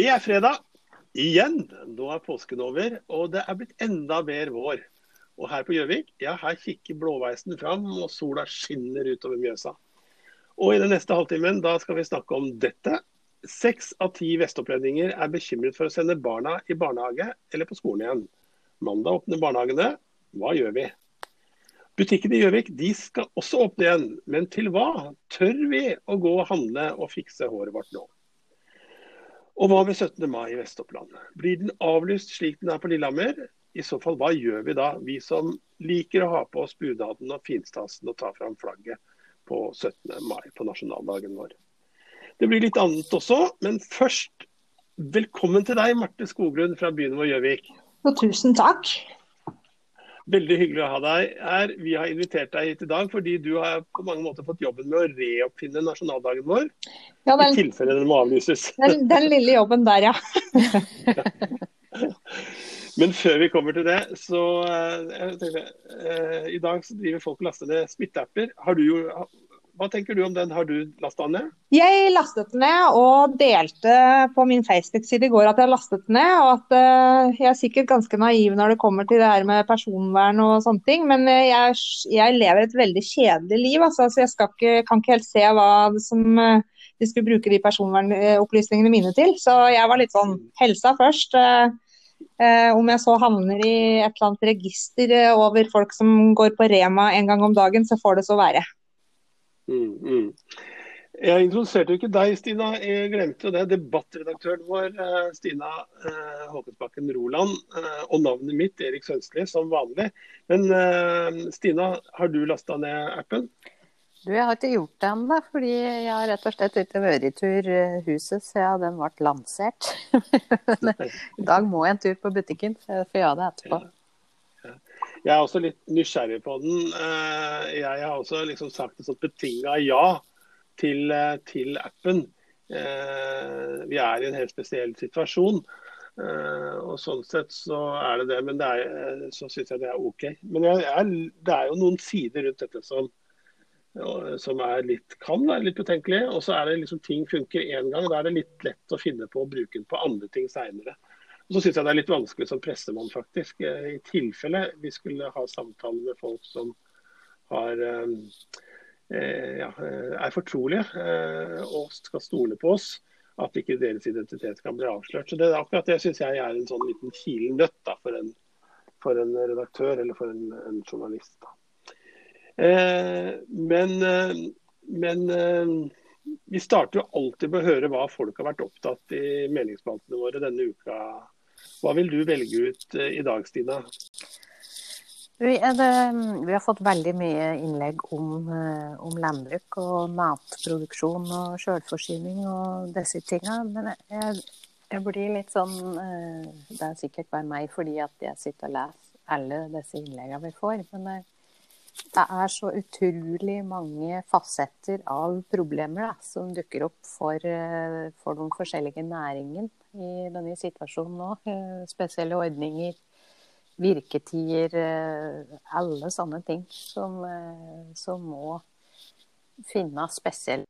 Det er fredag igjen. Nå er påsken over, og det er blitt enda mer vår. Og her på Gjøvik, ja, her kikker blåveisen fram, og sola skinner utover Mjøsa. Og i den neste halvtimen da skal vi snakke om dette. Seks av ti vestopplendinger er bekymret for å sende barna i barnehage eller på skolen igjen. Mandag åpner barnehagene. Hva gjør vi? Butikkene i Gjøvik de skal også åpne igjen, men til hva? Tør vi å gå og handle og fikse håret vårt nå? Og hva med 17. mai i Vest-Oppland? Blir den avlyst slik den er på Lillehammer? I så fall, hva gjør vi da, vi som liker å ha på oss bunaden og finstasen og ta fram flagget på 17. mai, på nasjonaldagen vår? Det blir litt annet også, men først velkommen til deg, Marte Skoglund fra byen vår Gjøvik. Tusen takk. Veldig hyggelig å ha deg her. Vi har invitert deg hit i dag fordi du har på mange måter fått jobben med å reoppfinne nasjonaldagen vår. Ja, den, I tilfelle den må avlyses. Den, den lille jobben der, ja. Men før vi kommer til det, så jeg tenkte, eh, I dag så driver folk og laster ned smitteapper. Har du, hva tenker du om den? Har du lasta den ned? Jeg lastet den ned og delte på min Facebook-side i går at jeg lastet den ned. Og at uh, jeg er sikkert ganske naiv når det kommer til det her med personvern og sånne ting. Men uh, jeg, jeg, lever et veldig kjedelig liv, altså, så jeg ikke, kan ikke helt se hva som uh, de skulle bruke de personvernopplysningene mine til. Så jeg var litt sånn helsa først. om jeg så havner i et eller annet register over folk som går på Rema en gang om dagen, så får det så være. Mm, mm. Jeg introduserte ikke deg, Stina. Jeg glemte jo det. Debattredaktøren vår, eh, Stina eh, Håkonsbakken Roland, eh, og navnet mitt, Erik Sønstli, som vanlig. Men eh, Stina, har du lasta ned appen? Du, Jeg har ikke gjort det ennå, fordi jeg har rett og slett ikke vært i tur eh, huset siden den ble lansert. I dag må jeg en tur på butikken, for jeg får gjøre det etterpå. Ja. Jeg er også litt nysgjerrig på den. Eh, jeg har også liksom sagt et sånt betinga ja til, eh, til, appen. Eh, vi er i en helt spesiell situasjon. Og Sånn sett så er det det, men det er, så syns jeg det er OK. Men jeg, det er jo noen sider rundt dette som, som litt, kan være litt betenkelige. Og så er det liksom ting funker én gang. Da er det litt lett å finne på å bruke den på andre ting seinere. Og så syns jeg det er litt vanskelig som pressemann, faktisk. Eh, I tilfelle vi skulle ha samtaler med folk som har, eh, eh, ja, er fortrolige og skal stole på oss, at ikke deres identitet kan bli avslørt. Så det er akkurat det syns jeg er en sånn liten kilen nøtt da, for, en, for, en, redaktør eller for en, en journalist. Eh, men, men vi starter jo alltid med å høre hva folk har vært opptatt i meningsspaltene våre denne uka. Hva vil du velge ut eh, i dag, Stina? Vi, det, vi, har fått veldig mye innlegg om, eh, om landbruk og matproduksjon og selvforsyning og disse tingene. Men jeg, jeg, blir litt sånn eh, Det er sikkert bare meg fordi at jeg sitter og leser alle disse innleggene vi får. Men det, det er så utrolig mange fasetter av problemer da, som dukker opp for, for de forskjellige næringene i denne situasjonen nå. Eh, spesielle ordninger, virketider, eh, alle sånne ting som, eh, som må finnes spesielt.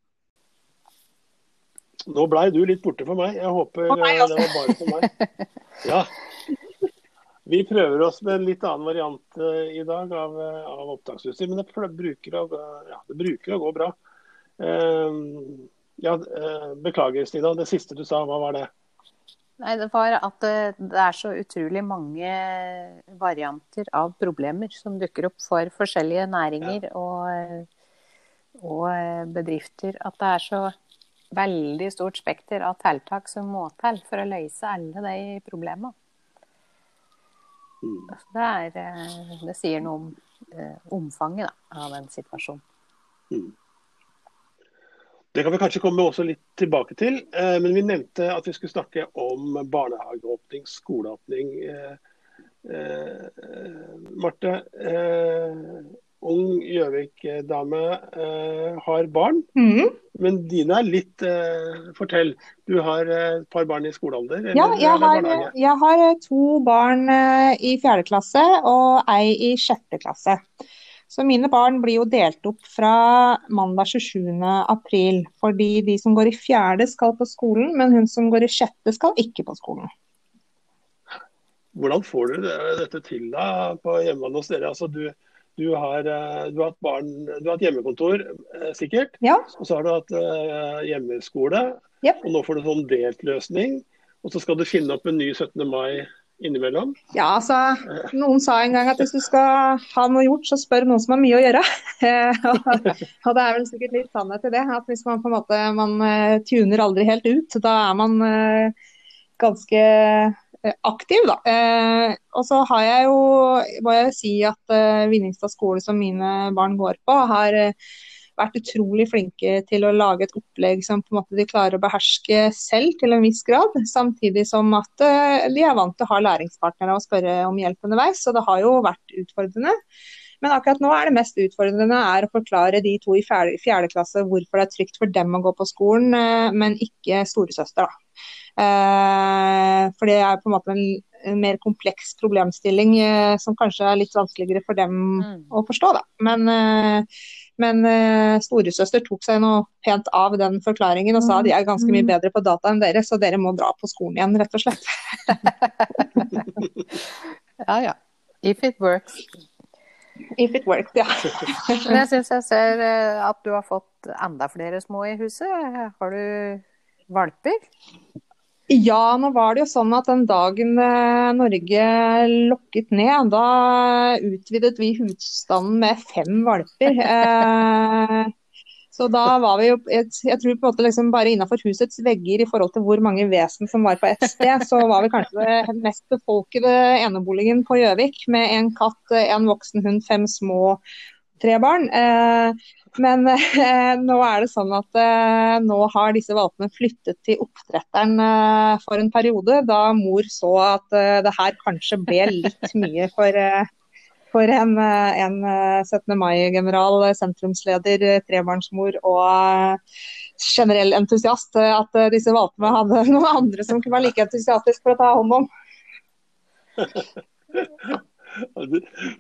Nå blei du litt borte for meg. Jeg håper det var bare for meg. Ja. Vi prøver oss med en litt annen variant i dag av, av opptaksutstyr, men det bruker, å, ja, det bruker, å, gå bra. ja, beklager, Stina. Det siste du sa, hva var det? Nei, det var at det, er så utrolig mange varianter av problemer som dukker opp for forskjellige næringer ja. og, og, bedrifter. At det er så veldig stort spekter av tiltak som må til for å løse alle de problemene. Mm. Det, er, det, sier noe om eh, omfanget da, av den situasjonen. Mm. Det kan vi kanskje komme også litt tilbake til. Eh, men vi nevnte at vi skulle snakke om barnehageåpning, skoleåpning. Eh, eh, Marte, ung Gjøvik-dame har barn. Mm. Men dine er litt Fortell. Du har et par barn i skolealder? Eller, ja, jeg har, jeg har, to barn i fjerde klasse og ei i sjette klasse. Så mine barn blir jo delt opp fra mandag 27. april. Fordi de som går i fjerde skal på skolen, men hun som går i sjette skal ikke på skolen. Hvordan får du dette til da på hjemmebane hos dere? Altså, du, du, har, eh, du, har, hatt barn, du har hatt hjemmekontor, eh, sikkert. Ja. Og så har du hatt uh, hjemmeskole. Yep. Og nå får du sånn delt løsning. Og så skal du finne opp en ny 17. mai innimellom? Ja, altså, Noen sa en gang at hvis du skal ha noe gjort, så spør noen som har mye å gjøre. og det er vel sikkert litt sannhet i det. at Hvis man på en måte man tuner aldri helt ut, da er man ganske aktiv, da. og så har jeg jo, må jeg si at Vinningstad skole, som mine barn går på, har vært utrolig flinke til å lage et opplegg som på en måte de klarer å beherske selv til en viss grad. Samtidig som at uh, de er vant til å ha læringspartnere og spørre om hjelp underveis. Så det har jo vært utfordrende. Men akkurat nå er det mest utfordrende er å forklare de to i fjerde, fjerde klasse hvorfor det er trygt for dem å gå på skolen, uh, men ikke storesøster. Uh, for det er på en måte en, en mer kompleks problemstilling som kanskje er litt vanskeligere for dem mm. å forstå. Da. Men men uh, storesøster tok seg noe pent av den forklaringen og sa at de er ganske mye mm. bedre på data enn dere, så dere må dra på skolen igjen, rett og slett. ja ja. If it works. If it works, ja. Men jeg syns jeg ser eh, at du har fått enda flere små i huset. Har du valper? Ja, nå var det jo sånn at den dagen eh, Norge lokket ned, da utvidet vi husstanden med fem valper. Eh, så da var vi jo Jeg, tror på en måte liksom bare innafor husets vegger i forhold til hvor mange vesen som var på ett sted, så var vi kanskje den mest befolkede eneboligen på Gjøvik med en katt, en voksen hund, fem små tre barn. Eh, men eh, nå er det sånn at eh, nå har disse valpene flyttet til oppdretteren for en periode, da mor så at det her kanskje ble litt mye for, for en, en 17. mai-general, sentrumsleder, trebarnsmor og generell entusiast. At disse valpene hadde noen andre som kunne være like entusiastisk for å ta hånd om.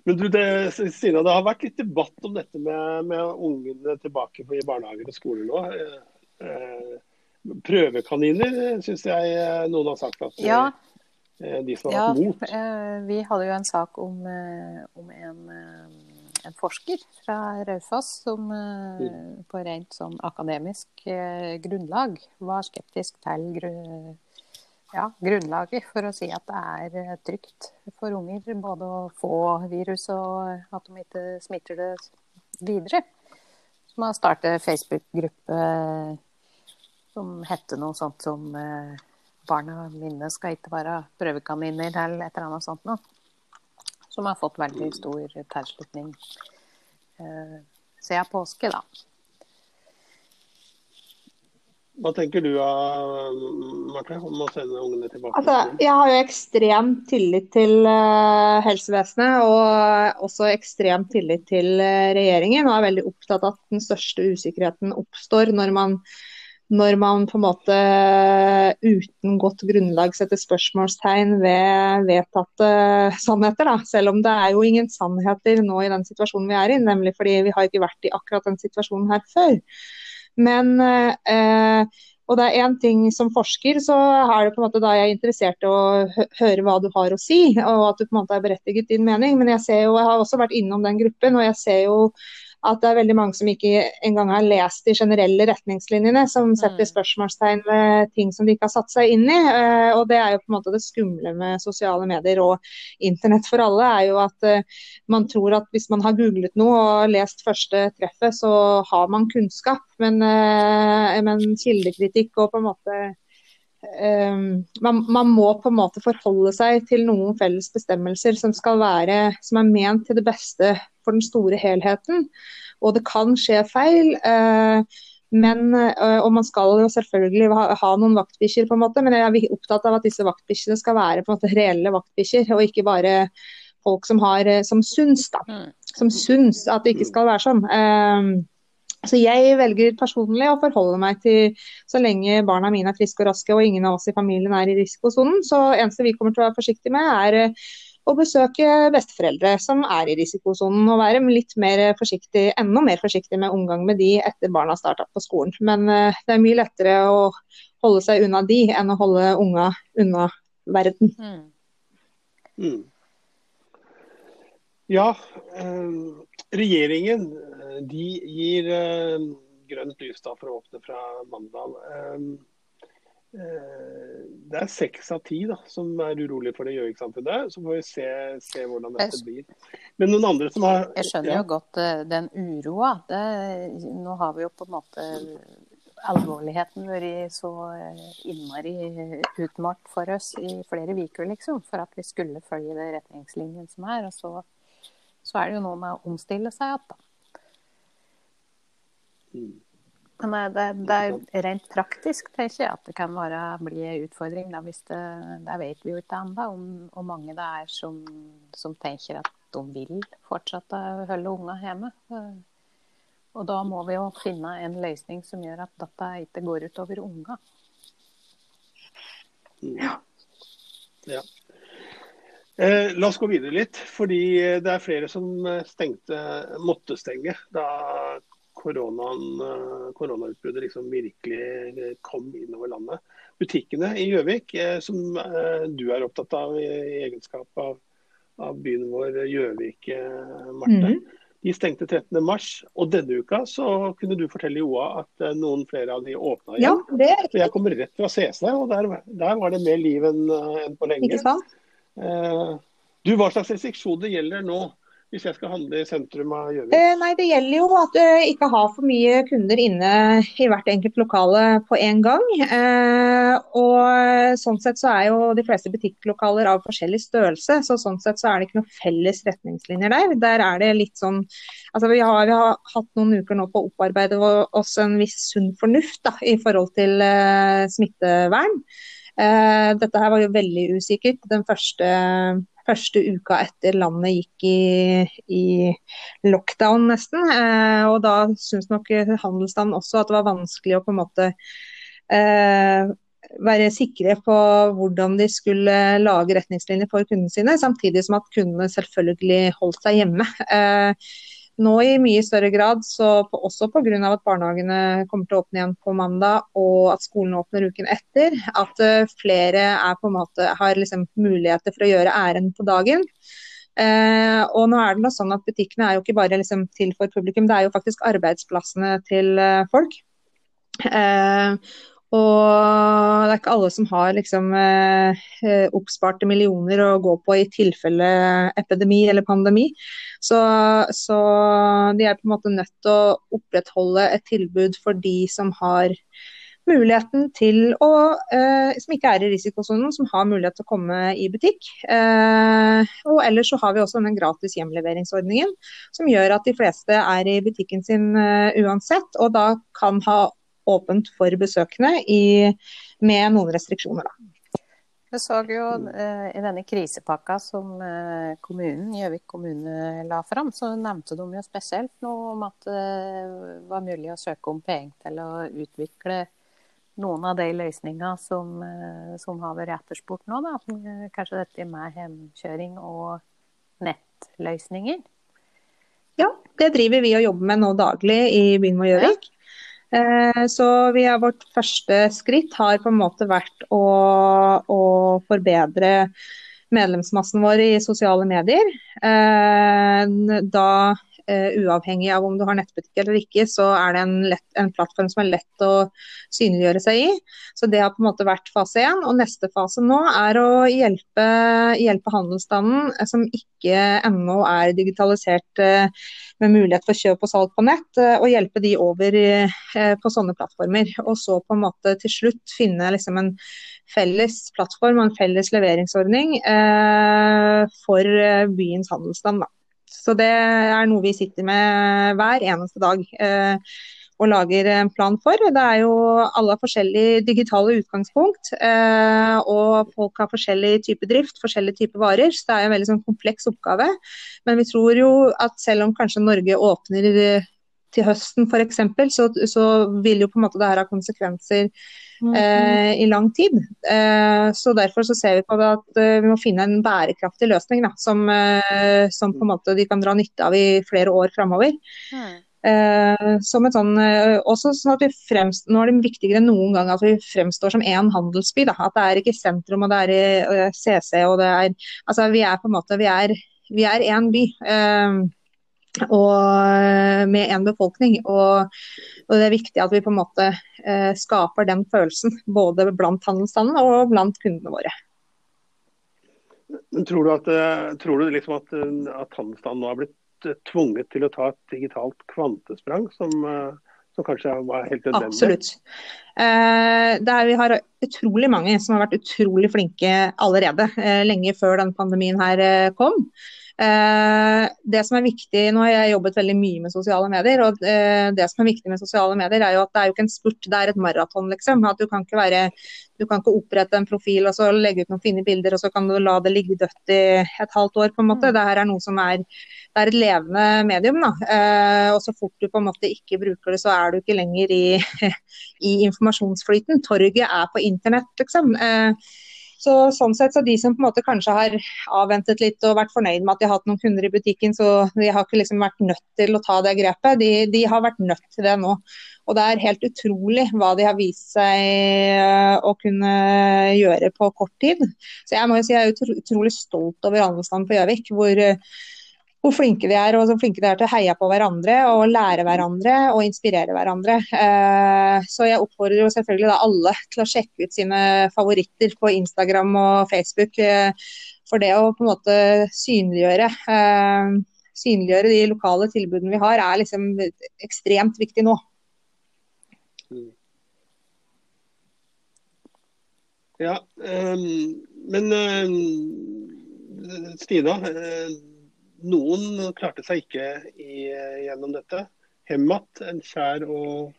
Men du, det, Stina, det har vært litt debatt om dette med, med ungene tilbake i barnehager og skoler nå. Eh, eh prøvekaniner syns jeg eh, noen har sagt at ja. De som har ja, vært mot. Vi hadde jo en sak om, om en, en, forsker fra Raufoss som mm. på rent sånn akademisk grunnlag var skeptisk til ja, grunnlaget for å si at det er eh, trygt for unger både å få virus og at de ikke smitter det videre. Som man startet Facebook-gruppe som heter noe sånt som eh, 'Barna mine skal ikke være prøvekaniner' eller et eller annet sånt noe. Som har fått veldig stor tilslutning eh, siden påske, da. Hva tenker du Marte, om å sende ungene tilbake? Altså, jeg har jo ekstrem tillit til uh, helsevesenet og også ekstrem tillit til uh, regjeringen. Og er veldig opptatt av at den største usikkerheten oppstår når man, når man på en måte uten godt grunnlag setter spørsmålstegn ved vedtatte sannheter. Da. Selv om det er jo ingen sannheter nå i den situasjonen vi er i, nemlig fordi vi har ikke vært i akkurat den situasjonen her før. Men eh, og det er én ting som forsker, så er det på en måte da jeg er interessert i å høre hva du har å si, og at du på en måte er berettiget din mening. Men jeg ser jo, jeg har også vært innom den gruppen, og jeg ser jo at det er veldig mange som ikke engang har lest de generelle retningslinjene, som setter mm. spørsmålstegn ved ting som de ikke har satt seg inn i. Eh, og Det er jo på en måte det skumle med sosiale medier og internett for alle, er jo at eh, man tror at hvis man har googlet noe og lest første treffet, så har man kunnskap. Men, eh, men kildekritikk og på en måte Um, man, man, må på en måte forholde seg til noen felles bestemmelser som skal være, som er ment til det beste for den store helheten. Og det kan skje feil. Uh, men, uh, og man skal jo selvfølgelig ha, ha noen vaktbikkjer, på en måte, men jeg er opptatt av at disse vaktbikkjene skal være på en måte reelle vaktbikkjer, og ikke bare folk som, har, eh, som syns da, mm. som syns at det ikke skal være sånn. Uh, så jeg velger personlig å forholde meg til så lenge barna mine er friske og raske og ingen av oss i familien er i risikosonen. Så eneste vi kommer til å være forsiktige med, er å besøke besteforeldre som er i risikosonen, og være litt mer forsiktig, enda mer forsiktig med omgang med de etter barna starta på skolen. Men uh, det er mye lettere å holde seg unna de enn å holde unga unna verden. Mm. Mm. Ja, eh, regjeringen de gir eh, grønt lys da for å åpne fra mandag. Eh, eh, det er seks av ti som er urolig for det Gjøvik-samfunnet. Så får vi se, se, hvordan dette blir. Men noen andre som har Jeg skjønner ja. jo godt eh, den uroa. Det, nå har vi jo på en måte alvorligheten vært så eh, innmari utmalt for oss i flere uker, liksom. For at vi skulle følge de retningslinjene som er. Og så, så er det jo noe med å omstille seg igjen, da. Mm. Men det, det, er rent praktisk tenker jeg at det kan være, bli en utfordring. Da, hvis det, det vet vi jo ikke ennå, om hvor mange det er som, som, tenker at de vil fortsette å holde unga hjemme. Og da må vi jo finne en løsning som gjør at dette ikke går utover unga. Ja. ja. Eh, la oss gå videre litt, fordi det er flere som stengte, måtte stenge da Eh, koronautbruddet liksom virkelig eh, kom innover landet. Butikkene i Gjøvik, eh, som du er opptatt av i egenskap av, av byen vår Gjøvik, Marte. Mm. De stengte 13.3, og denne uka så kunne du fortelle Joa at noen flere av de åpna igjen. Ja, det er jeg kommer rett fra CC, og der, der var det mer liv enn, enn på lenge. Ikke sant? Du, Hva slags restriksjoner gjelder nå? hvis jeg skal handle i sentrum av Gjøvik? Eh, nei, Det gjelder jo at du ikke har for mye kunder inne i hvert enkelt lokale på en gang. Eh, og Sånn sett så er jo de fleste butikklokaler av forskjellig størrelse, så sånn sett så er det ikke noen felles retningslinjer der. Der er det litt sånn altså Vi har, vi har hatt noen uker nå på å opparbeide oss en viss sunn fornuft da, i forhold til eh, smittevern. Eh, dette her var jo veldig usikkert den første første uka etter landet gikk i, i lockdown, nesten. Eh, og da syns nok handelsstanden også at det var vanskelig å på en måte eh, være sikre på hvordan de skulle lage retningslinjer for kundene sine, samtidig som at kundene selvfølgelig holdt seg hjemme. Eh, nå i mye større grad, så på, også pga. at barnehagene kommer til å åpne igjen på mandag og at skolen åpner uken etter, at uh, flere måte, har liksom, muligheter for å gjøre ærend på dagen. Uh, og nå er det sånn at Butikkene er jo ikke bare liksom, til for publikum, det er jo faktisk arbeidsplassene til uh, folk. Og det er ikke alle som har liksom, eh, oppsparte millioner å gå på i tilfelle epidemi eller pandemi. Så, så, de er på en måte nødt til å opprettholde et tilbud for de som har muligheten til å, eh, som ikke er i risikosonen, som har mulighet til å komme i butikk. Eh, og ellers så har vi også den gratis hjemleveringsordningen, som gjør at de fleste er i butikken sin uansett, og da kan ha åpent for besøkende i, med noen restriksjoner. Da. Vi så jo eh, I denne krisepakka som eh, kommunen, Gjøvik kommune la fram, så nevnte de jo spesielt noe om at det eh, var mulig å søke om penger til å utvikle noen av de løsningene som, eh, som har vært etterspurt nå. Da. Kanskje dette med hjemkjøring og nettløsninger? Ja, det driver vi og jobber med nå daglig i byen vår Gjøvik. Ja. Eh, så vi har, vårt første skritt har på en måte vært å, å forbedre medlemsmassen vår i sosiale medier. Eh, da uavhengig av om du har nettbutikk eller ikke, så er det en, lett, en, plattform som er lett å synliggjøre seg i. Så Det har på en måte vært fase én. Og neste fase nå er å hjelpe, hjelpe handelsstanden uh, som ikke ennå er digitalisert uh, med mulighet for kjøp og salg på nett, og hjelpe de over på sånne plattformer. Og så på en måte til slutt finne liksom en felles plattform og en felles leveringsordning for byens handelsstand. Da. Så det er noe vi sitter med hver eneste dag eh, og lager en plan for. Det er jo alle forskjellige digitale utgangspunkt, eh, og folk har forskjellig type drift, forskjellige typer varer. Så det er en veldig sånn kompleks oppgave. Men vi tror jo at selv om kanskje Norge åpner til høsten f.eks., så, så vil jo på en måte det her ha konsekvenser eh, i lang tid. Eh, så Derfor så ser vi på det at eh, vi må finne en bærekraftig løsning da, som, eh, som, på en måte de kan dra nytte av i flere år framover. Mm. Eh, som et sånn, eh, også sånn at vi fremst, Nå er det viktigere enn noen gang at vi fremstår som én handelsby. Da. At det er ikke sentrum og det er i CC og det er Altså vi er på en måte Vi er, vi er én by. Eh, og eh, med én befolkning. Og, og, det er viktig at vi på en måte eh, skaper den følelsen både blant handelsstanden og blant kundene våre. Tror du, at, eh, tror du liksom at, at handelsstanden nå har blitt eh, tvunget til å ta et digitalt kvantesprang, som, som kanskje var helt nødvendig? Absolutt. Eh, er, vi har utrolig mange som har vært utrolig flinke allerede, eh, lenge før den pandemien her kom. Eh, det som er viktig, Nå har jeg jobbet veldig mye med sosiale medier. og eh, det som er viktig med sosiale medier er jo at det er jo ikke en spurt, det er et maraton. liksom. At du kan ikke være, du kan ikke opprette en profil og så legge ut noen fine bilder og så kan du la det ligge dødt i et halvt år. på en måte. Mm. Det her er noe som er, det er et levende medium. da. Eh, og Så fort du på en måte ikke bruker det, så er du ikke lenger i, i informasjonsflyten. Torget er på internett, liksom. Eh, så sånn sett så de som på en måte kanskje har avventet litt og vært fornøyd med at de har hatt noen kunder i butikken, så de har ikke liksom vært nødt til å ta det grepet. De, de har vært nødt til det nå. Og det er helt utrolig hva de har vist seg eh, å kunne gjøre på kort tid. Så jeg må jo si jeg er utrolig stolt over handelsstanden på Gjøvik. hvor hvor flinke vi er, og så flinke vi er til å heie på hverandre og lære hverandre og inspirere hverandre. Eh, så jeg oppfordrer jo selvfølgelig da alle til å sjekke ut sine favoritter på Instagram og Facebook. Eh, for det å på en måte synliggjøre, eh, synliggjøre de lokale tilbudene vi har, er liksom ekstremt viktig nå. Ja, um, men um, Stina. Uh, noen klarte seg ikke i, gjennom dette. Hemmat, en kjær, og,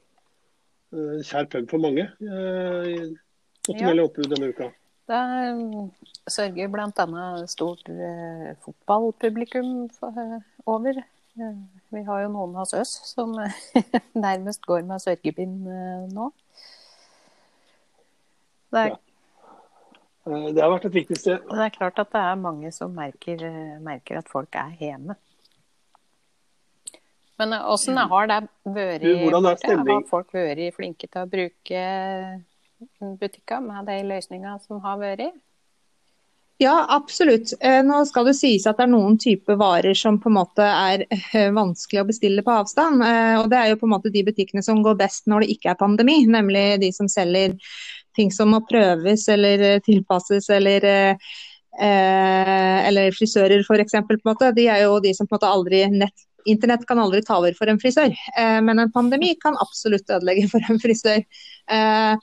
en eh, kjær pub for mange, eh, måtte melde oppbud denne uka. Det sørger bl.a. stort eh, fotballpublikum for, eh, over. Vi har jo noen hos oss som nærmest går med sørgebind nå. Det er ja. Eh, det har vært et viktig sted. Det er klart at det er mange som merker, merker at folk er hjemme. Men åssen eh, har det vært? Har folk vært flinke til å bruke butikker med de løsningene som har vært? Ja, absolutt. Eh, nå skal det sies at det er noen typer varer som på en måte er vanskelig å bestille på avstand. Og det er jo på en måte de butikkene som går best når det ikke er pandemi, nemlig de som selger ting som må prøves eller eh, tilpasses eller eh, eller frisører f.eks. De er jo de som på en måte aldri nett, Internett kan aldri ta over for en frisør, eh, men en pandemi kan absolutt ødelegge for en frisør. Eh,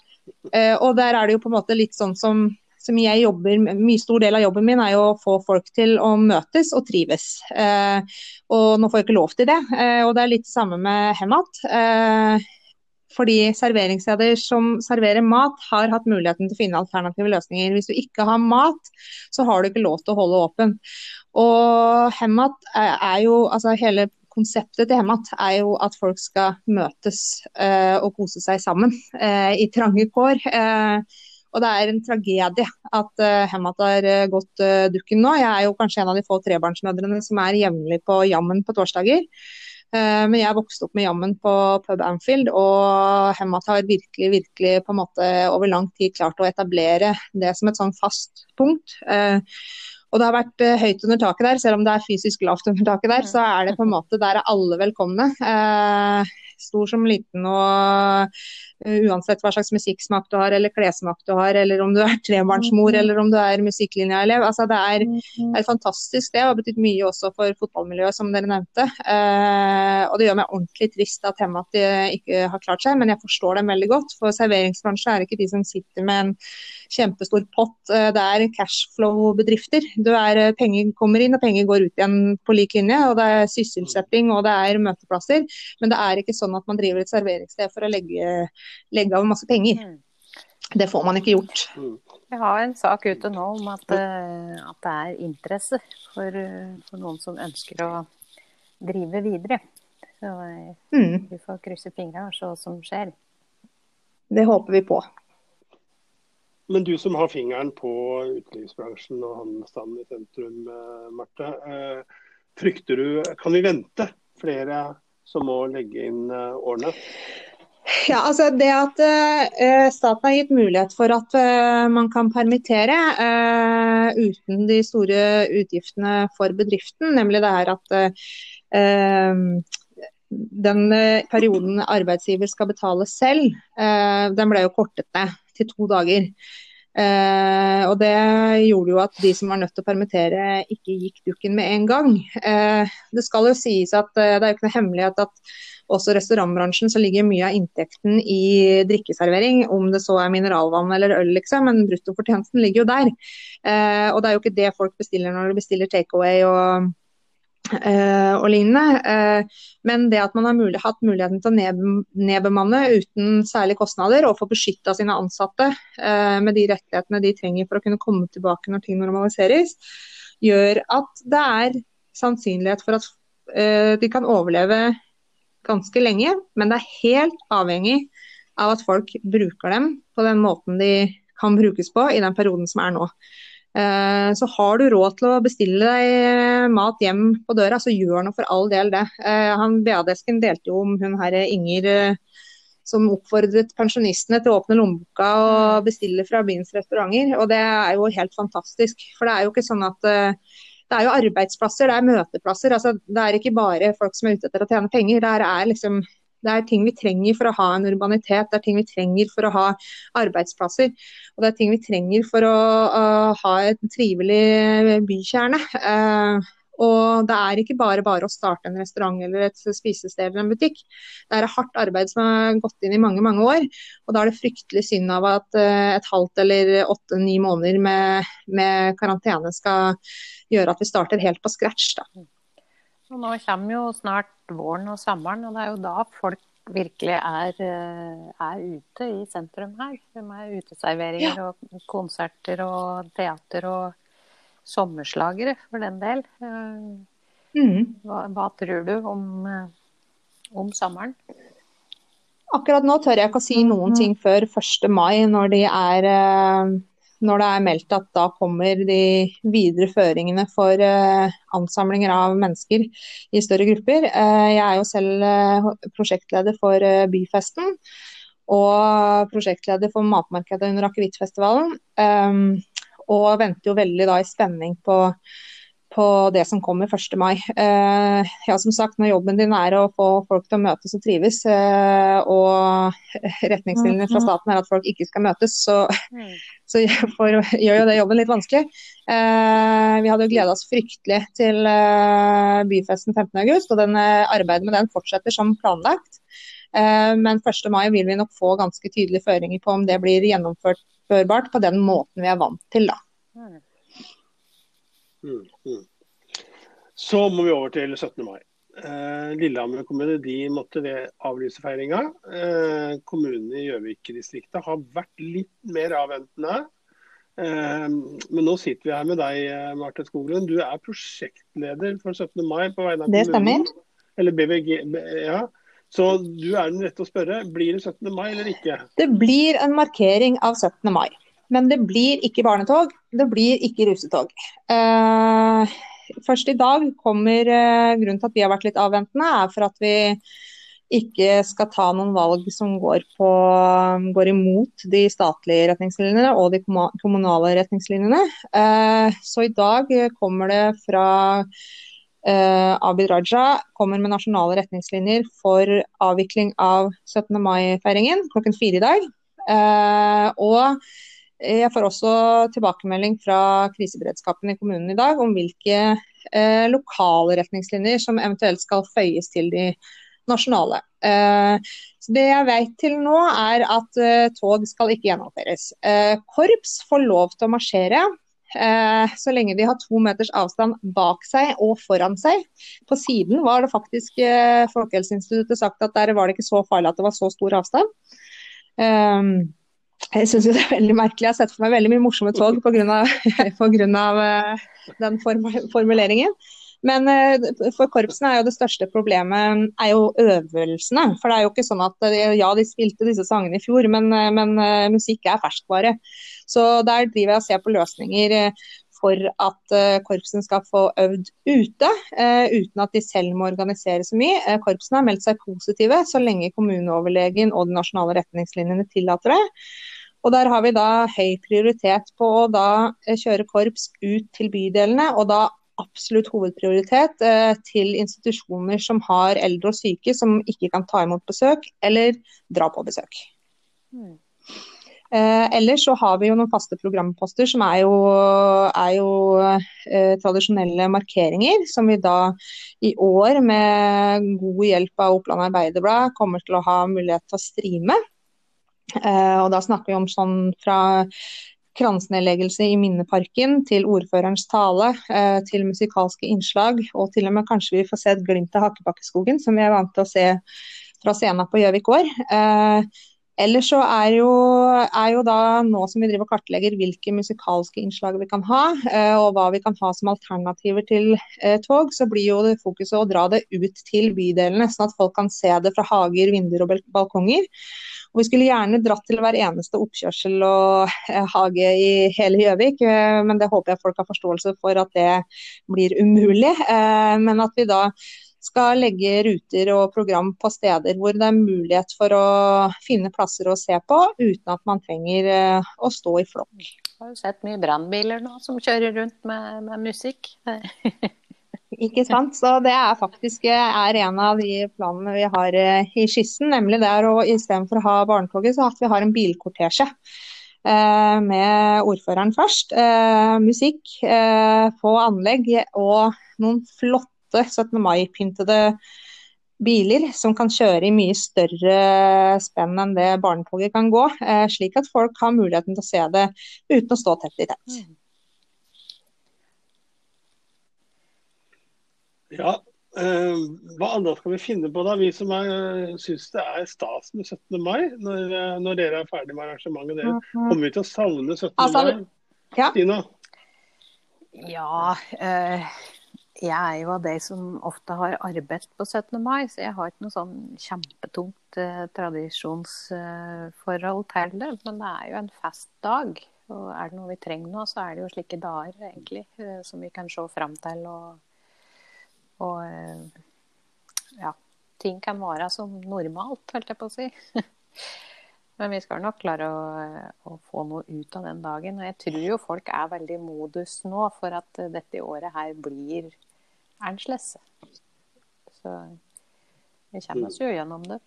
eh, og der er det jo på en måte litt sånn som, som jeg jobber Mye stor del av jobben min er jo å få folk til å møtes og trives. Eh, og nå får jeg ikke lov til det. og det er litt samme med Hemat. Fordi serveringssteder som serverer mat, har hatt muligheten til å finne alternative løsninger. Hvis du ikke har mat, så har du ikke lov til å holde åpen. Og Hemat er jo, altså hele konseptet til Hemmat er jo at folk skal møtes eh, og kose seg sammen eh, i trange kår. Eh, og det er en tragedie at uh, Hemmat har uh, gått uh, dukken nå. Jeg er jo kanskje en av de få trebarnsmødrene som er jevnlig på Jammen på torsdager. Eh, men jeg vokste opp med jammen på pub Anfield, og Hemmat har virkelig virkelig på en måte over lang tid klart å etablere det som et sånn fast punkt. Eh, og det har vært eh, høyt under taket der, selv om det er fysisk lavt under taket der, så er det på en måte der er alle velkomne. Stor som liten og Eh, uansett hva slags musikksmak du har, eller klessmak du har, eller om du er trebarnsmor mm. eller om du er musikklinjeelev. Altså, det er, mm. er fantastisk det, har betydd mye også for fotballmiljøet, som dere nevnte. Eh, og det gjør meg ordentlig trist at de ikke har klart seg, men jeg forstår dem veldig godt. For serveringsbransjen er ikke de som sitter med en kjempestor pott. Eh, det er cashflow-bedrifter. Eh, penger kommer inn og penger går ut igjen på lik linje. og Det er sysselsetting og det er møteplasser. Men det er ikke sånn at man driver et serveringssted for å legge legge av masse penger. Mm. Det får man ikke gjort. Vi Jeg har en sak ute nå om at, eh, at det er interesse for, for, noen som ønsker å drive videre. Så mm. vi får krysse fingra og se hva som skjer. Det håper vi på. Men du som har fingeren på utelivsbransjen og handelsstanden i sentrum, eh, Marte. Eh, frykter du Kan vi vente flere som må legge inn årene? Ja, altså det at uh, Staten har gitt mulighet for at uh, man kan permittere uh, uten de store utgiftene for bedriften, nemlig det her at den perioden arbeidsgiver skal betale selv, den ble jo kortet ned til to dager. Og Det gjorde jo at de som var nødt til å permittere, ikke gikk dukken med en gang. det skal jo sies at det er jo ikke noe hemmelighet at også restaurantbransjen så ligger mye av inntekten i drikkeservering, om det så er mineralvann eller øl, liksom, men bruttofortjenesten ligger jo der. Eh, og det er jo ikke det folk bestiller når de bestiller takeaway og, eh, og lignende. Eh, men det at man har mulig, hatt muligheten til å ned, nedbemanne uten særlige kostnader, og få beskytta sine ansatte eh, med de rettighetene de trenger for å kunne komme tilbake når ting normaliseres, gjør at det er sannsynlighet for at eh, de kan overleve ganske lenge, men det er helt avhengig av at folk bruker dem på den måten de kan brukes på i den perioden som er nå. Eh, så har du råd til å bestille deg mat hjem på døra, så gjør nå for all del det. Eh, han BA-desken delte jo om hun her Inger eh, som oppfordret pensjonistene til å åpne lommeboka og bestille fra byens restauranter. Og det er jo helt fantastisk. For det er jo ikke sånn at det er jo arbeidsplasser, det er møteplasser. Altså, det er ikke bare folk som er ute etter å tjene penger. Det er, liksom, det er ting vi trenger for å ha en urbanitet, det er ting vi trenger for å ha arbeidsplasser. Og det er ting vi trenger for å, å ha et trivelig bykjerne. Uh, og det er ikke bare bare å starte en restaurant eller et spisested eller en butikk. Det er hardt arbeid som har gått inn i mange mange år. Og da er det fryktelig synd av at eh, et halvt eller åtte-ni måneder med, med, karantene skal gjøre at vi starter helt på scratch. Da. Og nå kommer jo snart våren og sommeren, og det er jo da folk virkelig er, eh, er ute i sentrum her. Med uteserveringer ja. og konserter og teater og sommerslagere, for den del. Eh, mm. Hva, hva, tror du om, eh, om, sommeren? Akkurat nå tør jeg ikke å si noen ting før 1. mai, når, de er, når det er meldt at da kommer de videre føringene for ansamlinger av mennesker i større grupper. Jeg er jo selv prosjektleder for Byfesten og prosjektleder for matmarkedet under Akevittfestivalen og venter jo veldig da i spenning på, på det som kommer 1. mai. Eh, ja, som sagt, Når jobben din er å få folk til å møtes og trives, eh, og retningslinjene fra mm-hmm. staten er at folk ikke skal møtes, så, mm. så for, gjør jo det jobben litt vanskelig. Eh, vi hadde jo gleda oss fryktelig til eh, byfesten 15.8, og den, eh, arbeidet med den fortsetter som planlagt. Eh, men 1. mai vil vi nok få ganske tydelige føringer på om det blir gjennomførbart på den måten vi er vant til. da. Mm, mm. Så må vi over til 17. mai. Eh, Lillehammer kommune de måtte avlyse feiringa. Eh, kommunene i Gjøvik-distriktet har vært litt mer avventende. Eh, men nå sitter vi her med deg, eh, Marte Skoglund. Du er prosjektleder for 17. mai på vegne av kommunen. Det stemmer. Eller BVG, ja. Så du er den rette å spørre. Blir det 17. mai eller ikke? Det blir en markering av 17. mai. Men det blir ikke barnetog, det blir ikke rusetog. Eh, først i dag kommer eh, Grunnen til at vi har vært litt avventende, er for at vi ikke skal ta noen valg som går, på, går imot de statlige retningslinjene og de kommunale retningslinjene. Eh, så i dag kommer det fra Uh, Abid Raja kommer med nasjonale retningslinjer for avvikling av 17. mai-feiringen klokken fire i dag. Uh, og jeg får også tilbakemelding fra kriseberedskapen i kommunen i dag om hvilke eh, lokale retningslinjer som eventuelt skal føyes til de nasjonale. Så det jeg vet til nå, er at tog skal ikke gjennomføres. Korps får lov til å marsjere Eh, så lenge de har to meters avstand bak seg og foran seg. På siden var det faktisk eh, Folkehelseinstituttet sagt at der var det ikke så farlig at det var så stor avstand. Jeg syns det er veldig merkelig. Jeg har sett for meg veldig mye morsomme tog pga. uh, den formuleringen. Men for korpsene er jo det største problemet er jo øvelsene. For det er jo ikke sånn at ja, de spilte disse sangene i fjor, men, men musikk er ferskvare. Så der driver jeg og ser på løsninger for at korpsen skal få øvd ute, uh, uten at de selv må organisere så mye. Korpsen korpsene har meldt seg positive så lenge kommuneoverlegen og de nasjonale retningslinjene tillater det. Og Der har vi da høy prioritet på å da kjøre korps ut til bydelene, og da absolutt hovedprioritet til institusjoner som har eldre og syke som ikke kan ta imot besøk eller dra på besøk. Mm. Eh, ellers så har vi jo noen faste programposter som er jo, er jo eh, tradisjonelle markeringer, som vi da i år med god hjelp av Oppland Arbeiderblad kommer til å ha mulighet til å streame. Eh, og da snakker vi om sånn fra kransnedleggelse i Minneparken til ordførerens tale, eh, til musikalske innslag, og til og med kanskje vi får se et glimt av Hakkebakkeskogen, som vi er vant til å se fra scenen på Gjøvik gård. Ellers så er jo, er jo, da, nå som vi driver og kartlegger hvilke musikalske innslag vi kan ha, eh, og hva vi kan ha som alternativer til eh, tog, så blir jo det fokuset å dra det ut til bydelene, sånn at folk kan se det fra hager, vinduer og balkonger. Og vi skulle gjerne dratt til hver eneste oppkjørsel og eh, hage i hele Gjøvik, men det håper jeg folk har forståelse for at det blir umulig. Men at vi da skal legge ruter og program på steder hvor det er mulighet for å finne plasser å se på, uten at man trenger eh, å stå i flokk. Jeg har jo sett mye brannbiler nå som kjører rundt med, med musikk. Ikke sant. Så det er faktisk er en av de planene vi har eh, i skissen. Nemlig det å istedenfor å ha barnetoget, så at vi har en bilkortesje. Eh, med ordføreren først. musikk, få anlegg og noen flotte flotte 17. mai-pyntede biler som kan kjøre i mye større spenn enn det barnetoget kan gå. Eh, slik at folk har muligheten til å se det uten å stå tett i tett. Mm. Ja, eh, hva annet skal vi finne på da, vi som syns det er stas med 17. mai? Når, eh, når, dere er ferdig med arrangementet deres, mhm. kommer vi til å savne 17. Altså, mai? Ja. Stina? Ja, eh, jeg er jo av de som ofte har arbeid på 17. mai, så jeg har ikke noe sånn kjempetungt eh, tradisjonsforhold eh, til det. Men det er jo en festdag. Og er det noe vi trenger nå, så er det jo slike dager egentlig eh, som vi kan se fram til. Og, og eh, ja, ting kan være som normalt, holdt jeg på å si. Men vi skal nok klare å, å, få noe ut av den dagen. Og jeg tror jo folk er veldig i modus nå for at dette året her blir Ernst Så vi kommer oss jo gjennom det.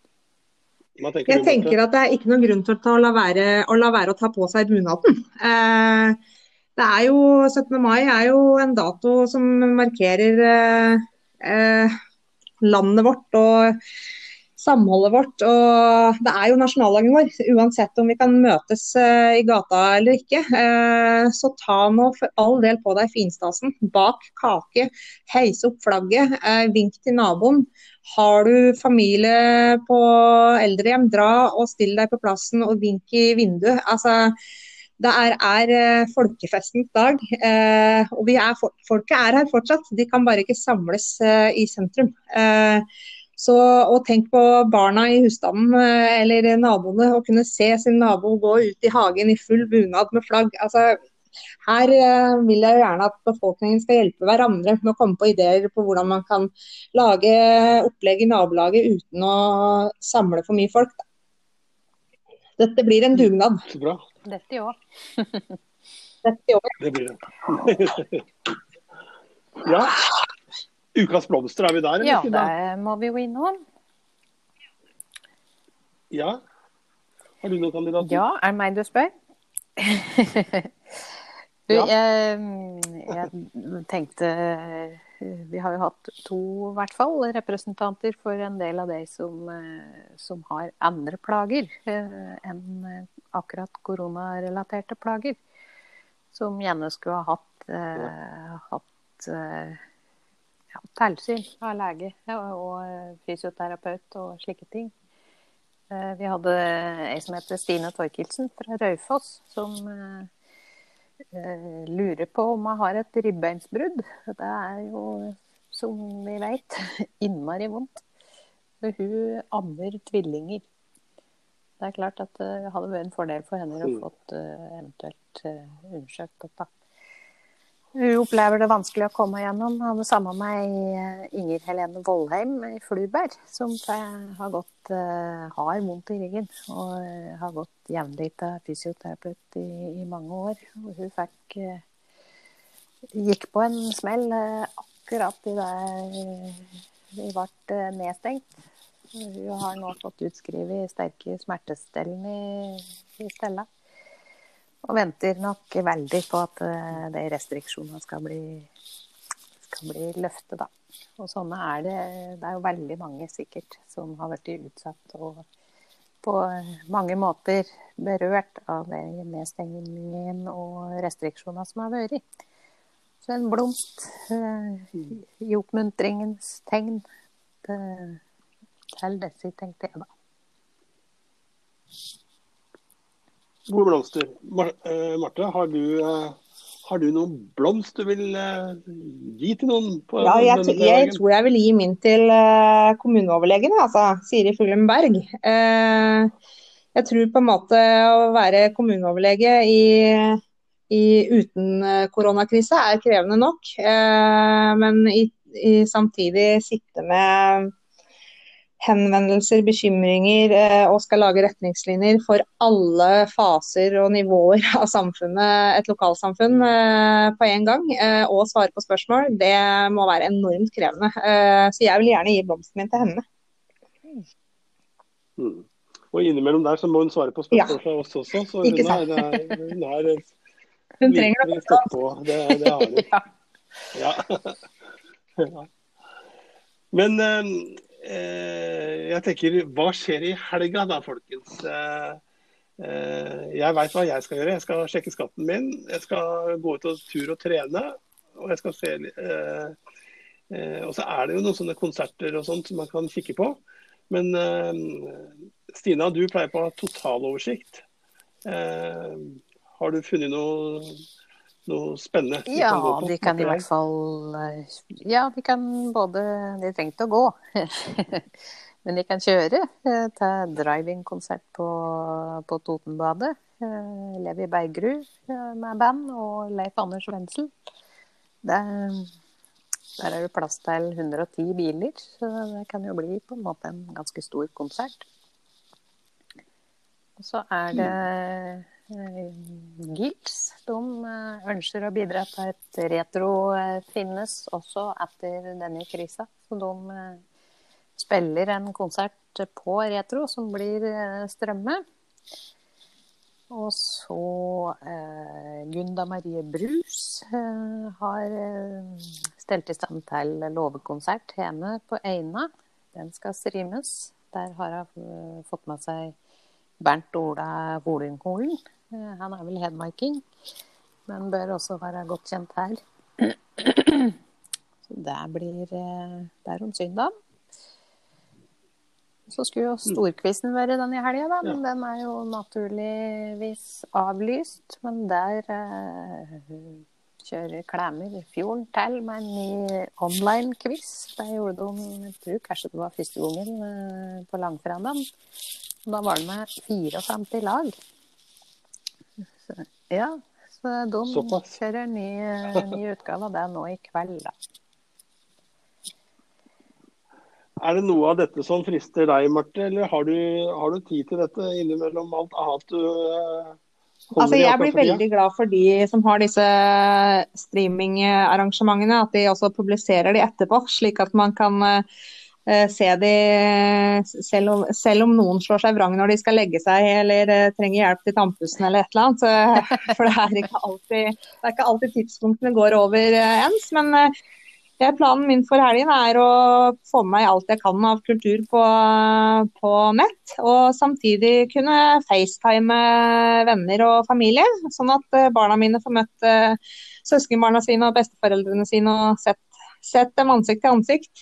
Jeg tenker at det er ikke noen grunn til å la være å, la være å ta på seg bunaden. Eh, det er jo, 17. mai er jo en dato som markerer eh, eh landet vårt og samholdet vårt. Og det er jo nasjonaldagen vår, uansett om vi kan møtes uh, i gata eller ikke. Uh, så ta nå for all del på deg finstasen. Bak kake, heise opp flagget, uh, vink til naboen. Har du familie på eldrehjem, dra og still deg på plassen og vink i vinduet. Altså, det er, er folkefestens dag, eh, og er, folket er her fortsatt. De kan bare ikke samles eh, i sentrum. Eh, så, og tenk på barna i husstanden eh, eller naboene, å kunne se sin nabo gå ut i hagen i full bunad med flagg. Altså, her eh, vil jeg gjerne at befolkningen skal hjelpe hverandre med å komme på ideer på hvordan man kan lage opplegg i nabolaget uten å samle for mye folk. Dette blir en dugnad. Så bra. Dette òg. Dette òg. Det blir det. ja. Ukas blomster, er vi der? Ja, det må vi jo innom. Ja. Har du noen kandidater? Ja, er det meg du spør? du, ja. jeg, jeg, tenkte Vi har jo hatt to, i hvert fall, representanter for en del av de som, som har andre plager eh, enn akkurat koronarelaterte plager. Som gjerne skulle ha hatt, hatt ja, tilsyn av lege og eh, fysioterapeut og slike ting. Eh, vi hadde ei som heter Stine Torkelsen fra Raufoss, som eh, lurer på om hun har et ribbeinsbrudd. Det er jo som vi vet. Innmari vondt. Hun ammer tvillinger. Det er klart at det hadde vært en fordel for henne å få fått uh, eventuelt undersøkt dette. Hun opplever det vanskelig å komme gjennom. Han det sammen med eh, Inger Helene Vollheim i Fluberg, som har, gått, eh, har vondt i ryggen og eh, har gått jevnlig til fysioterapeut i, i mange år. Og hun fikk gikk på en smell akkurat i det vi ble nedstengt. Hun har nå fått utskrevet sterke smertestillende i, i stedet. Og venter nok veldig på at eh, de restriksjonene skal bli, skal bli løftet, da. Og sånne er det. Det er jo veldig mange sikkert som har blitt utsatt og på mange måter berørt av den nedstengningen og restriksjonene som har vært. Så en blomst eh, i oppmuntringens tegn til disse, tenkte jeg da. Gode blomster. Mar eh, Marte, har du, eh, har du noen blomst du vil eh, gi til noen? På Ja, jeg, tr- jeg tror jeg vil gi min til kommuneoverlegen, altså Siri Fuglem Berg. Eh, jeg tror på en måte å være kommuneoverlege i, i uten koronakrise er krevende nok. Eh, men i, i samtidig sitte med henvendelser, bekymringer eh, og skal lage retningslinjer for alle faser og nivåer av samfunnet, et lokalsamfunn, eh, på en gang, eh, og svare på spørsmål, det må være enormt krevende. Så jeg vil gjerne gi blomsten min til henne. Mm. Og innimellom der så må hun svare på spørsmål fra oss også, så hun er, hun er, Hun trenger litt stått på. Det, det har hun. Ja. Ja. ja. Men jeg tenker, hva skjer i helga da, folkens? Eh, eh, jeg veit hva jeg skal gjøre. Jeg skal sjekke skatten min. Jeg skal gå ut og tur og trene. Og jeg skal se eh, eh, Og så er det jo noen sånne konserter og sånt som man kan kikke på. Men eh, Stina, du pleier på å ha totaloversikt. Eh, har du funnet noe, noe spennende? vi Ja, kan gå på? de kan i hvert fall eh, Ja, de kan både De trengte å gå. Men de kan kjøre Ta til driving-konsert på, på Totenbadet. Eh, Levi Bergerud eh, med band og Leif Anders Wendsel. Der er det plass til 110 biler, så det kan jo bli på en måte en ganske stor konsert. Og så er det eh, Gils. De eh, ønsker å bidra til at retro eh, finnes også etter denne krisa. Så de spiller en konsert på retro som blir strømme. Og så Gunda Marie Brus har stelt i stand til låvekonsert hjemme på Eina. Den skal streames. Der har hun fått med seg Bernt Ola Volungholen. Eh, han er vel hedmarking, men bør også være godt kjent her. Så det blir eh, Det er om søndag. Så skulle jo storquizen være denne helga, da, men den er jo naturligvis avlyst. Men der eh, kjører Klæmer Fjorden til med en ny online-quiz. Der gjorde de jeg tror kanskje det var første gangen eh, på langfredagen. Da var det med 54 lag. Så, ja, så de Såpass. kjører ny, ny utgave av det nå i kveld, da. Er det noe av dette som frister deg, Marte, eller har du, har du tid til dette innimellom alt annet du eh, Altså, jeg blir veldig glad for de som har disse streamingarrangementene, at de også publiserer de etterpå, slik at man kan eh, se de selv om, selv om noen slår seg vrang når de skal legge seg eller eh, trenger hjelp til tannpussen eller et eller annet. For det er ikke alltid, er ikke alltid tidspunktene går over eh, ens. Men eh, planen min for helgen er å få med meg alt jeg kan av kultur på, på nett. Og samtidig kunne facetime venner og familie, sånn at eh, barna mine får møtt eh, søskenbarna sine og besteforeldrene sine og sett, sett dem ansikt til ansikt.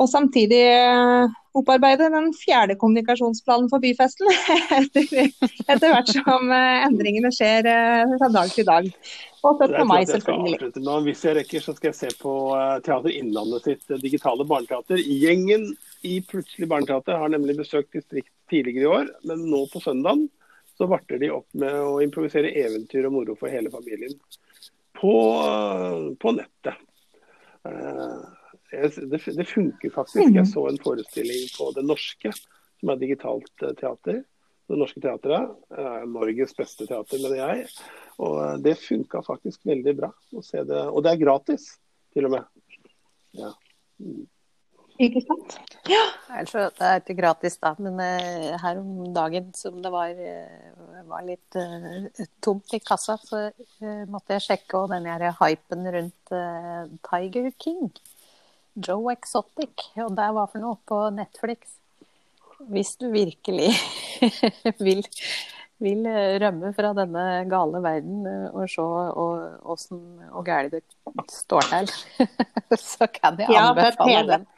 Og samtidig eh, opparbeide den fjerde kommunikasjonsplanen for byfesten. etter, etter hvert som eh, endringene skjer eh, fra dag til dag. Og støtt på meg, selvfølgelig. Hvis jeg rekker, så skal jeg se på Teater Innlandet sitt digitale barneteater. Gjengen i Plutselig barneteater har nemlig besøkt distrikt tidligere i år, men nå på søndagen så varter de opp med å improvisere eventyr og moro for hele familien på, på nettet. Det, det, funker faktisk. Jeg så en forestilling på Det Norske, som er digitalt eh, teater. Det Norske Teatret er Norges beste teater, mener jeg. Og eh, det funka faktisk veldig bra å se det. Og det er gratis, til og med. Ja. Mm. Ikke sant? Ja. Altså, det er ikke gratis, da, men uh, her om dagen som det var, uh, var litt uh, tomt i kassa, så måtte jeg sjekke og den her hypen rundt Tiger King. Joe Exotic, og det var for noe på Netflix. Hvis du virkelig vil, vil, rømme fra denne gale verden og se åssen og gæli det står til, så kan jeg anbefale den.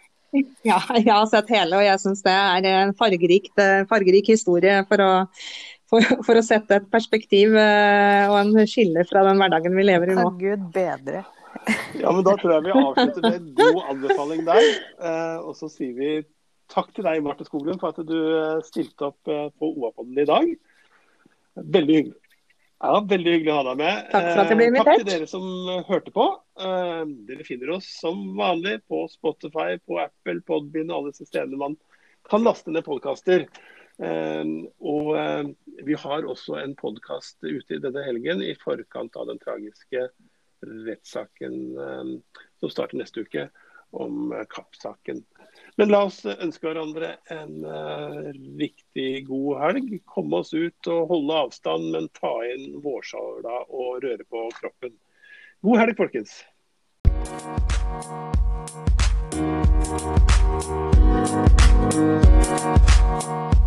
Ja, jeg har sett hele, og jeg syns det er en fargerik, fargerik historie for å, for, for å, sette et perspektiv eh, og en skille fra den hverdagen vi lever i nå. Gud bedre. Ja, men Da tror jeg vi avslutter med en god anbefaling der. Eh, og så sier vi takk til deg, Marte Skoglund, for at du eh, stilte opp eh, på OA-podden i dag. Veldig hyggelig. Ja, Veldig hyggelig å ha deg med. Takk for at jeg ble invitert. Takk til dere som hørte på. Dere finner oss som vanlig på Spotify, på Apple, Podbean og alle disse stedene man kan laste ned podkaster. Og vi har også en podkast ute i denne helgen i forkant av den tragiske rettssaken eh, som starter neste uke, om eh, Kapp-saken. Men la oss ønske hverandre en riktig god helg. Komme oss ut og holde avstand, men ta inn vårsola og røre på kroppen. God helg, folkens. Thank